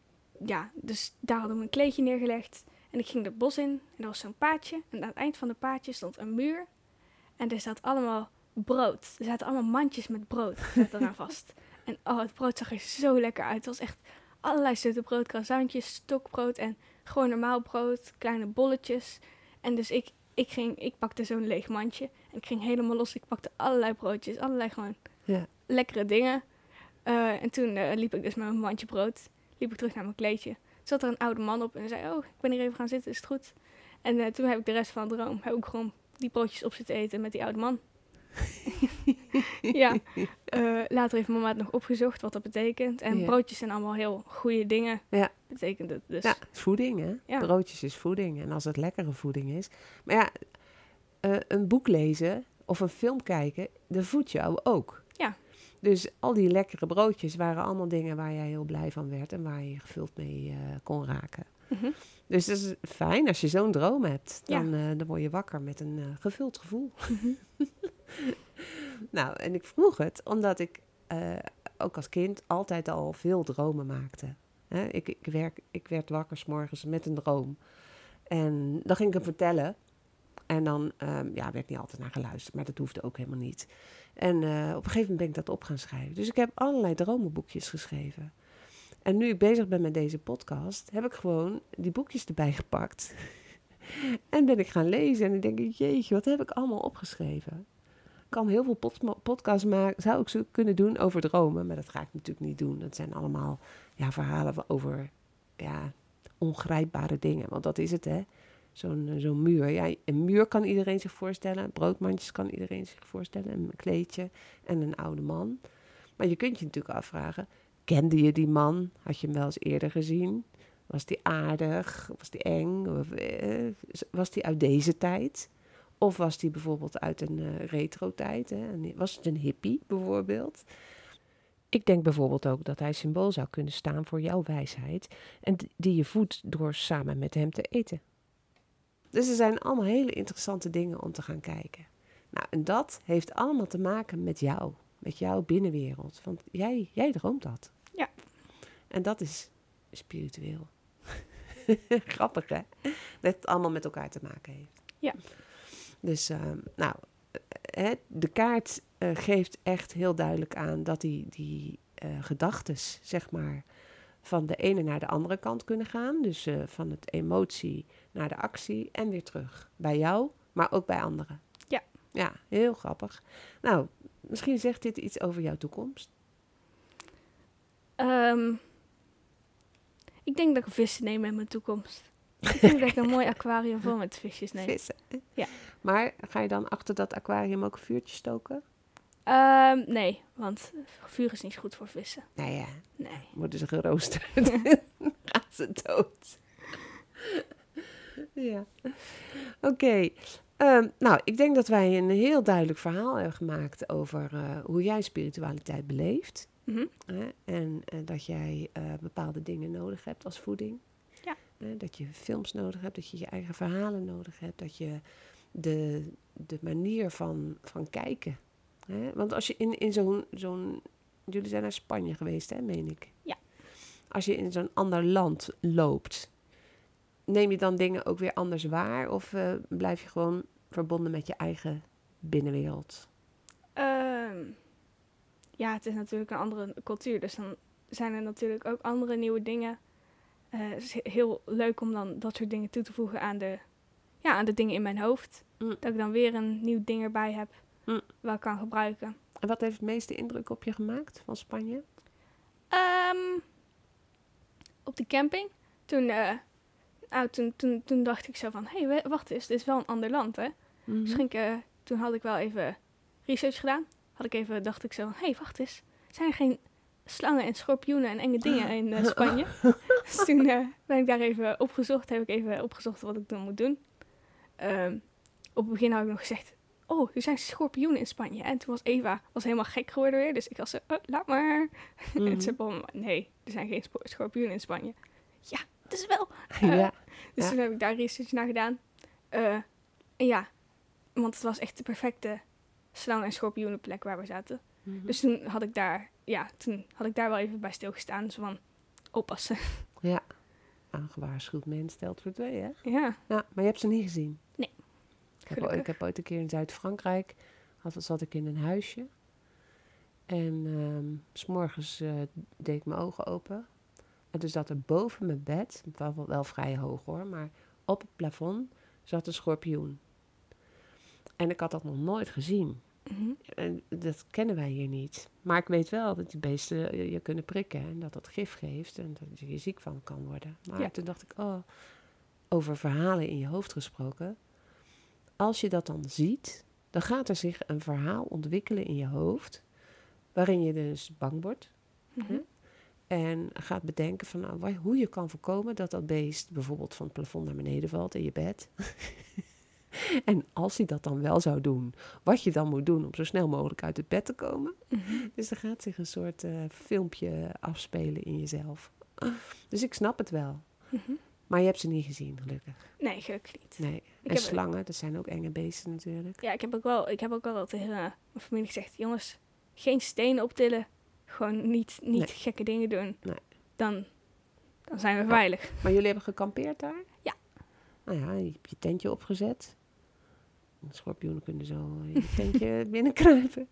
ja, dus daar hadden we een kleedje neergelegd. En ik ging het bos in en er was zo'n paadje. En aan het eind van het paadje stond een muur. En er zat allemaal brood. Er zaten allemaal mandjes met brood eraan vast. En oh, het brood zag er zo lekker uit. Het was echt allerlei soorten brood. Croissantjes, stokbrood en gewoon normaal brood. Kleine bolletjes. En dus ik, ik, ging, ik pakte zo'n leeg mandje. En ik ging helemaal los. Ik pakte allerlei broodjes. Allerlei gewoon Ja. lekkere dingen. Eh, en toen eh, liep ik dus met mijn mandje brood. Liep ik terug naar mijn kleedje. Toen zat er een oude man op en hij zei... Oh, ik ben hier even gaan zitten. Is het goed? En eh, toen heb ik de rest van de droom... Heb ik gewoon die broodjes op zitten eten met die oude man. Ja. Eh, later heeft mama het nog opgezocht wat dat betekent. En Ja. broodjes zijn allemaal heel goede dingen. Ja. Betekent het dus. Ja, het voeding, hè? Ja. Broodjes is voeding. En als het lekkere voeding is. Maar ja, eh, een boek lezen of een film kijken, dat voedt jou ook. Ja. Dus al die lekkere broodjes waren allemaal dingen waar jij heel blij van werd en waar je gevuld mee eh, kon raken. Mhm. Dus dat is fijn als je zo'n droom hebt. Ja. Dan, dan word je wakker met een gevuld gevoel. Mhm. Nou, en ik vroeg het omdat ik eh, ook als kind altijd al veel dromen maakte. Hè, ik, ik, ik werd wakker 's morgens met een droom. En dan ging ik hem vertellen. En dan ehm, ja, werd niet altijd naar geluisterd, maar dat hoefde ook helemaal niet. En eh, op een gegeven moment ben ik dat op gaan schrijven. Dus ik heb allerlei dromenboekjes geschreven. En nu ik bezig ben met deze podcast, heb ik gewoon die boekjes erbij gepakt. en ben ik gaan lezen en ik denk, jeetje, wat heb ik allemaal opgeschreven? Kan heel veel pod- podcasts maken, zou ik ze kunnen doen over dromen, maar dat ga ik natuurlijk niet doen. Dat zijn allemaal ja, verhalen over ja, ongrijpbare dingen, want dat is het hè. Zo'n eh, zo'n muur. Ja, een muur kan iedereen zich voorstellen. Broodmandjes kan iedereen zich voorstellen. Een kleedje en een oude man. Maar je kunt je natuurlijk afvragen: kende je die man? Had je hem wel eens eerder gezien? Was die aardig? Was die eng? Eh, was die uit deze tijd? Of was die bijvoorbeeld uit een eh, retro-tijd? Was het een hippie bijvoorbeeld? Ik denk bijvoorbeeld ook dat hij symbool zou kunnen staan voor jouw wijsheid. En die je voedt door samen met hem te eten. Dus er zijn allemaal hele interessante dingen om te gaan kijken. Nou, en dat heeft allemaal te maken met jou, met jouw binnenwereld. Want jij, jij droomt dat. Ja. En dat is spiritueel. Grappig, hè? Dat het allemaal met elkaar te maken heeft. Ja. Dus, ehm, nou, eh, hè, de kaart eh, geeft echt heel duidelijk aan dat die, die eh gedachtes, zeg maar, van de ene naar de andere kant kunnen gaan. Dus eh, van het emotie naar de actie en weer terug. Bij jou, maar ook bij anderen. Ja. Ja, heel grappig. Nou, misschien zegt dit iets over jouw toekomst. Ehm, ik denk dat ik vissen neem in mijn toekomst. Ik denk dat ik een mooi aquarium vol met visjes neem. Vissen. Ja. Maar ga je dan achter dat aquarium ook een vuurtje stoken? Ehm, nee, want vuur is niet goed voor vissen. Nou ja, Nee. worden ze geroosterd. Gaan ze dood. ja. Oké. Ehm, nou, ik denk dat wij een heel duidelijk verhaal hebben gemaakt over eh, hoe jij spiritualiteit beleeft. Mhm. Hè? En eh, dat jij eh, bepaalde dingen nodig hebt als voeding. Hè? Dat je films nodig hebt, dat je je eigen verhalen nodig hebt. Dat je de, de manier van, van kijken. Hè? Want als je in, in zo'n, zo'n... Jullie zijn naar Spanje geweest, hè, meen ik? Ja. Als je in zo'n ander land loopt, neem je dan dingen ook weer anders waar? Of eh, blijf je gewoon verbonden met je eigen binnenwereld? Ehm, ja, het is natuurlijk een andere cultuur. Dus dan zijn er natuurlijk ook andere nieuwe dingen. Eh, het is he- heel leuk om dan dat soort dingen toe te voegen aan de, ja, aan de dingen in mijn hoofd. Mm. Dat ik dan weer een nieuw ding erbij heb Mm. waar ik kan gebruiken. En wat heeft het meeste indruk op je gemaakt van Spanje? Ehm, op de camping. Toen, eh, nou, toen, toen, toen dacht ik zo van, hé, hey, wacht eens, dit is wel een ander land, hè? Dus ik, eh, toen had ik wel even research gedaan. Had ik even, dacht ik zo, hé, hey, wacht eens. Zijn er geen slangen en schorpioenen en enge dingen in eh, Spanje? dus toen eh, ben ik daar even opgezocht. Heb ik even opgezocht wat ik dan moet doen. Ehm, op het begin had ik nog gezegd, oh, er zijn schorpioenen in Spanje. En toen was Eva was helemaal gek geworden weer. Dus ik was zo, oh, laat maar. Mhm. En ze begon, nee, er zijn geen schorpioenen in Spanje. Ja, dat is wel. ja. Dus Ja. toen heb ik daar research naar gedaan. Eh, en ja, want het was echt de perfecte slang- en schorpioenenplek waar we zaten. Mhm. Dus toen had ik daar, ja, toen had ik daar wel even bij stilgestaan. Zo van, oppassen. Ja. Nou, Een gewaarschuwd mens stelt voor twee, hè? ja, Ja, maar je hebt ze niet gezien? Nee. Ik heb, ik heb ooit een keer in Zuid-Frankrijk, zat ik in een huisje. En ehm, s s'morgens eh, deed ik mijn ogen open. En toen zat er boven mijn bed, wel, wel vrij hoog hoor, maar op het plafond zat een schorpioen. En ik had dat nog nooit gezien. Mhm. En dat kennen wij hier niet. Maar ik weet wel dat die beesten je, je kunnen prikken en dat dat gif geeft en dat je ziek van kan worden. Maar Ja. toen dacht ik, oh, over verhalen in je hoofd gesproken. Als je dat dan ziet, dan gaat er zich een verhaal ontwikkelen in je hoofd, waarin je dus bang wordt Mhm. en gaat bedenken van nou, hoe je kan voorkomen dat dat beest bijvoorbeeld van het plafond naar beneden valt in je bed. en als hij dat dan wel zou doen, wat je dan moet doen om zo snel mogelijk uit het bed te komen. Mhm. Dus er gaat zich een soort eh, filmpje afspelen in jezelf. Dus ik snap het wel. Mhm. Maar je hebt ze niet gezien, gelukkig. Nee, gelukkig niet. Nee. en slangen, dat zijn ook enge beesten natuurlijk. Ja, ik heb ook wel, ik heb ook wel tegen eh, mijn familie gezegd, jongens, geen stenen optillen. Gewoon niet, niet Nee. gekke dingen doen. Nee. Dan, dan zijn we Ja. veilig. Maar jullie hebben gekampeerd daar? Ja. Nou ja, je hebt je tentje opgezet. Schorpioenen kunnen zo in je tentje binnenkruipen.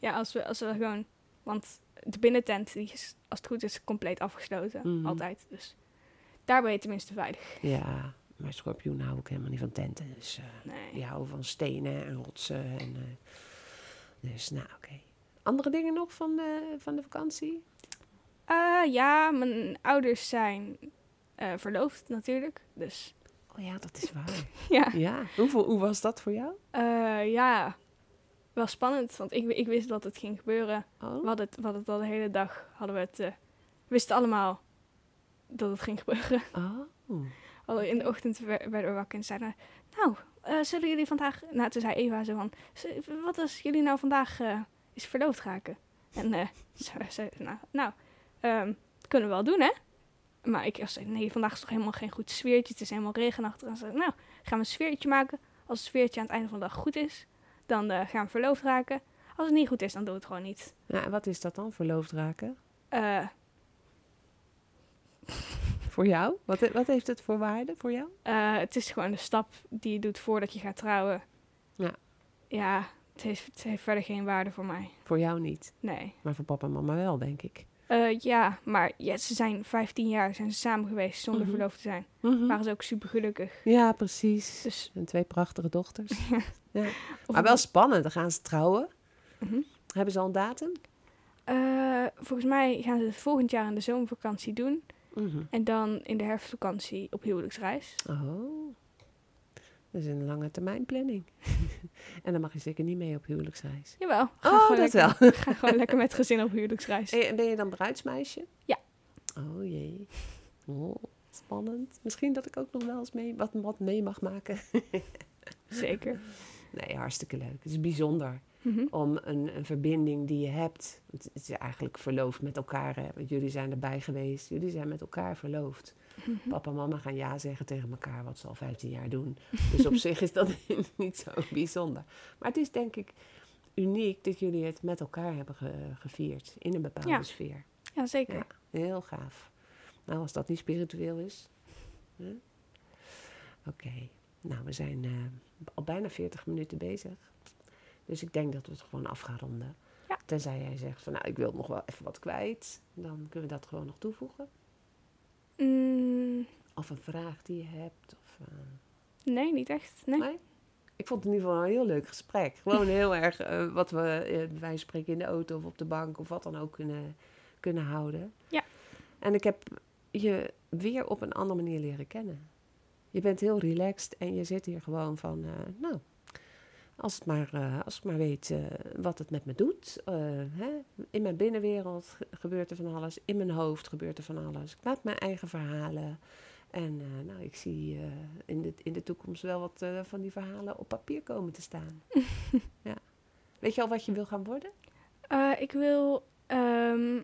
Ja, als we, als we gewoon... Want de binnentent die is, als het goed is, compleet afgesloten. Mhm. Altijd. Dus daar ben je tenminste veilig. Ja, maar schorpioenen houden ook helemaal niet van tenten. Dus eh, Nee. die houden van stenen en rotsen. En, eh, dus nou, oké. Andere dingen nog van de, van de vakantie? Eh, ja, mijn ouders zijn eh, verloofd natuurlijk. Dus Oh ja, dat is waar. ja, ja, Hoeveel, hoe was dat voor jou? Eh, ja, wel spannend. Want ik, ik wist dat het ging gebeuren. We Oh, hadden het, we hadden het al de hele dag. Hadden we het, we wisten allemaal dat het ging gebeuren. oh. We in de ochtend wer- werden we wakker en zeiden... Nou, eh, zullen jullie vandaag... Nou, toen zei Eva zo van... "Z- Wat als jullie nou vandaag eens verloofd raken? En ze zei... Nou, nou ehm, kunnen we wel doen, hè? Maar ik zei... Nee, vandaag is toch helemaal geen goed sfeertje. Het is helemaal regenachtig. En ze zei... Nou, gaan we een sfeertje maken. Als het sfeertje aan het einde van de dag goed is... Dan eh, gaan we verloofd raken. Als het niet goed is, dan doen we het gewoon niet. Ja, en wat is dat dan, verloofd raken? Eh, Voor jou? Wat, wat heeft het voor waarde voor jou? Eh, het is gewoon de stap die je doet voordat je gaat trouwen. Ja. Ja, het heeft, het heeft verder geen waarde voor mij. Voor jou niet. Nee. Maar voor papa en mama wel, denk ik. Eh, ja, maar ja, ze zijn 15 jaar zijn ze samen geweest zonder Mhm. verloofd te zijn. Mhm. Waren ze ook super gelukkig. Ja, precies. Dus, En twee prachtige dochters. ja. Maar wel spannend, dan gaan ze trouwen. Mhm. Hebben ze al een datum? Eh, volgens mij gaan ze het volgend jaar in de zomervakantie doen. En dan in de herfstvakantie op huwelijksreis. Oh, dat is een lange termijn planning. en dan mag je zeker niet mee op huwelijksreis. Jawel. Oh, dat lekker, wel. Ga gewoon lekker met gezin op huwelijksreis. En ben je dan bruidsmeisje? Ja. Oh jee. Oh, spannend. Misschien dat ik ook nog wel eens mee, wat, wat mee mag maken. Zeker. Nee, hartstikke leuk. Het is bijzonder Mhm. om een, een verbinding die je hebt. Het is eigenlijk verloofd met elkaar. Hè? Want jullie zijn erbij geweest. Jullie zijn met elkaar verloofd. Mhm. Papa en mama gaan ja zeggen tegen elkaar, wat ze al 15 jaar doen. Dus op zich is dat niet zo bijzonder. Maar het is denk ik uniek dat jullie het met elkaar hebben ge- gevierd. In een bepaalde Ja. sfeer. Ja, zeker. Ja, heel gaaf. Nou, als dat niet spiritueel is. Oké, nou we zijn eh, al bijna 40 minuten bezig. Dus ik denk dat we het gewoon af gaan ronden. Ja. Tenzij jij zegt van nou ik wil nog wel even wat kwijt. Dan kunnen we dat gewoon nog toevoegen. Mm, Of een vraag die je hebt. Of, eh, nee, niet echt. Nee. Nee? Ik vond het in ieder geval een heel leuk gesprek. Gewoon heel erg eh, wat we eh, van spreken in de auto of op de bank of wat dan ook kunnen, kunnen houden. Ja. En ik heb je weer op een andere manier leren kennen. Je bent heel relaxed en je zit hier gewoon van, nou, als, het maar, als ik maar weet wat het met me doet. hè? In mijn binnenwereld ge- gebeurt er van alles. In mijn hoofd gebeurt er van alles. Ik maak mijn eigen verhalen. En eh, nou, ik zie eh, in, de, in de toekomst wel wat eh, van die verhalen op papier komen te staan. ja. Weet je al wat je wil gaan worden? Ik wil ehm,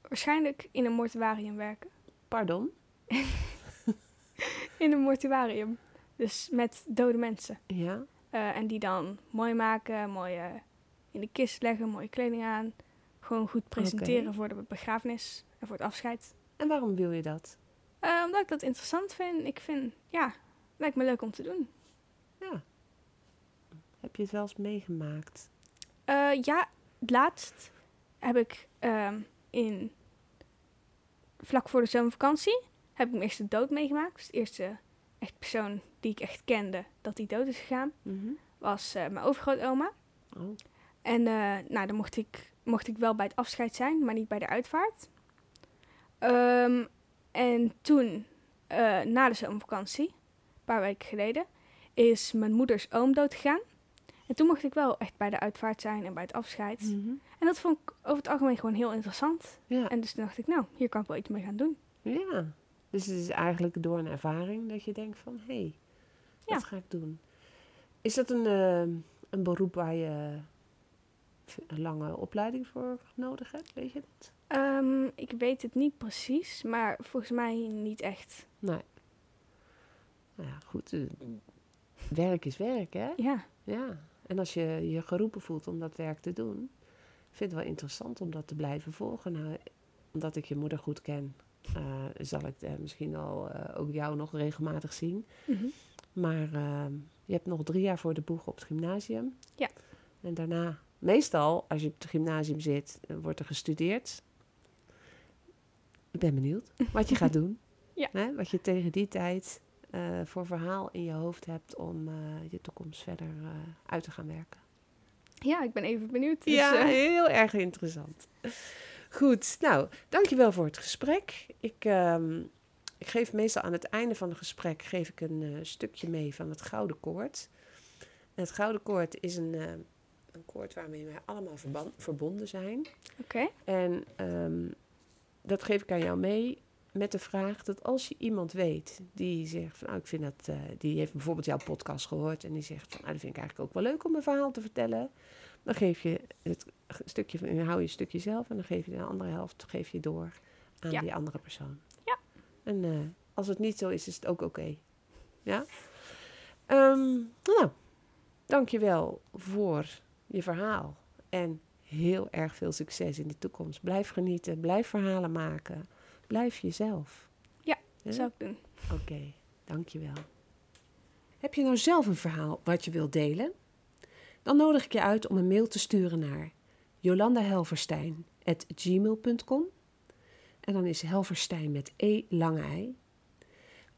waarschijnlijk in een mortuarium werken. Pardon? In een mortuarium. Dus met dode mensen. Ja. En die dan mooi maken, mooi in de kist leggen, mooie kleding aan. Gewoon goed presenteren voor de begrafenis en voor het afscheid. En waarom wil je dat? Eh, omdat ik dat interessant vind. Ik vind, ja, lijkt me leuk om te doen. Ja. Heb je het wel eens meegemaakt? Eh, ja, laatst heb ik ehm, in vlak voor de zomervakantie heb ik mijn eerste dood meegemaakt. Dus de eerste echt persoon die ik echt kende dat die dood is gegaan Mhm. was eh, mijn overgrootoma. Oh. En nou, dan mocht ik, mocht ik wel bij het afscheid zijn, maar niet bij de uitvaart. Ehm, en toen, eh, na de zomervakantie, een paar weken geleden, is mijn moeders oom dood gegaan. En toen mocht ik wel echt bij de uitvaart zijn en bij het afscheid. Mhm. En dat vond ik over het algemeen gewoon heel interessant. Ja. En dus toen dacht ik, nou, hier kan ik wel iets mee gaan doen. ja. Dus het is eigenlijk door een ervaring dat je denkt van, hé, hey, wat ga ik doen? Is dat een, eh, een beroep waar je een lange opleiding voor nodig hebt? Weet je dat? Ehm, ik weet het niet precies, maar volgens mij niet echt. Nee. Nou ja, goed. eh, werk is werk, hè? Ja, Ja. En als je je geroepen voelt om dat werk te doen, vind ik het wel interessant om dat te blijven volgen. Nou, omdat ik je moeder goed ken, eh, zal ik eh, misschien al ook jou nog regelmatig zien. Mhm. Maar eh, je hebt nog drie jaar voor de boeg op het gymnasium. Ja. En daarna, meestal als je op het gymnasium zit, wordt er gestudeerd. Ik ben benieuwd wat je gaat doen. Ja. Hè? Wat je tegen die tijd eh, voor verhaal in je hoofd hebt om eh, je toekomst verder eh, uit te gaan werken. ja ik ben even benieuwd. Dus, ja, heel erg interessant. Goed, nou, dankjewel voor het gesprek. Ik, ehm, ik geef meestal aan het einde van het gesprek geef ik een stukje mee van het Gouden Koord. En het Gouden Koord is een, een koord waarmee wij allemaal verbonden zijn. Oké. En ehm, dat geef ik aan jou mee met de vraag dat als je iemand weet die zegt van, nou, ik vind dat, eh, die heeft bijvoorbeeld jouw podcast gehoord en die zegt van, nou, dat vind ik eigenlijk ook wel leuk om een verhaal te vertellen, dan geef je het stukje, van- hou je een stukje zelf en dan geef je de andere helft geef je door aan Ja. die andere persoon. Ja. En eh, als het niet zo is, is het ook oké. Ja. Ehm nou, dankjewel voor je verhaal en heel erg veel succes in de toekomst. Blijf genieten, blijf verhalen maken, blijf jezelf. Ja, Ja? Zou ik doen. Oké, dankjewel. Heb je nou zelf een verhaal wat je wilt delen? Dan nodig ik je uit om een mail te sturen naar jolandahelverstein, helverstein.gmail.com. En dan is Helverstein met E lange ei.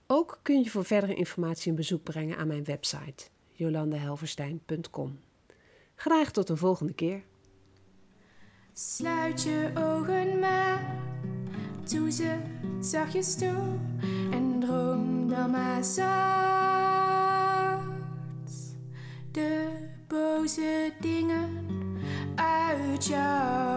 Ook kun je voor verdere informatie een bezoek brengen aan mijn website jolandehelverstein.com. Graag tot een volgende keer. Sluit je ogen maar, doe ze zachtjes toe en droom dan maar zacht. De boze dingen uit jou.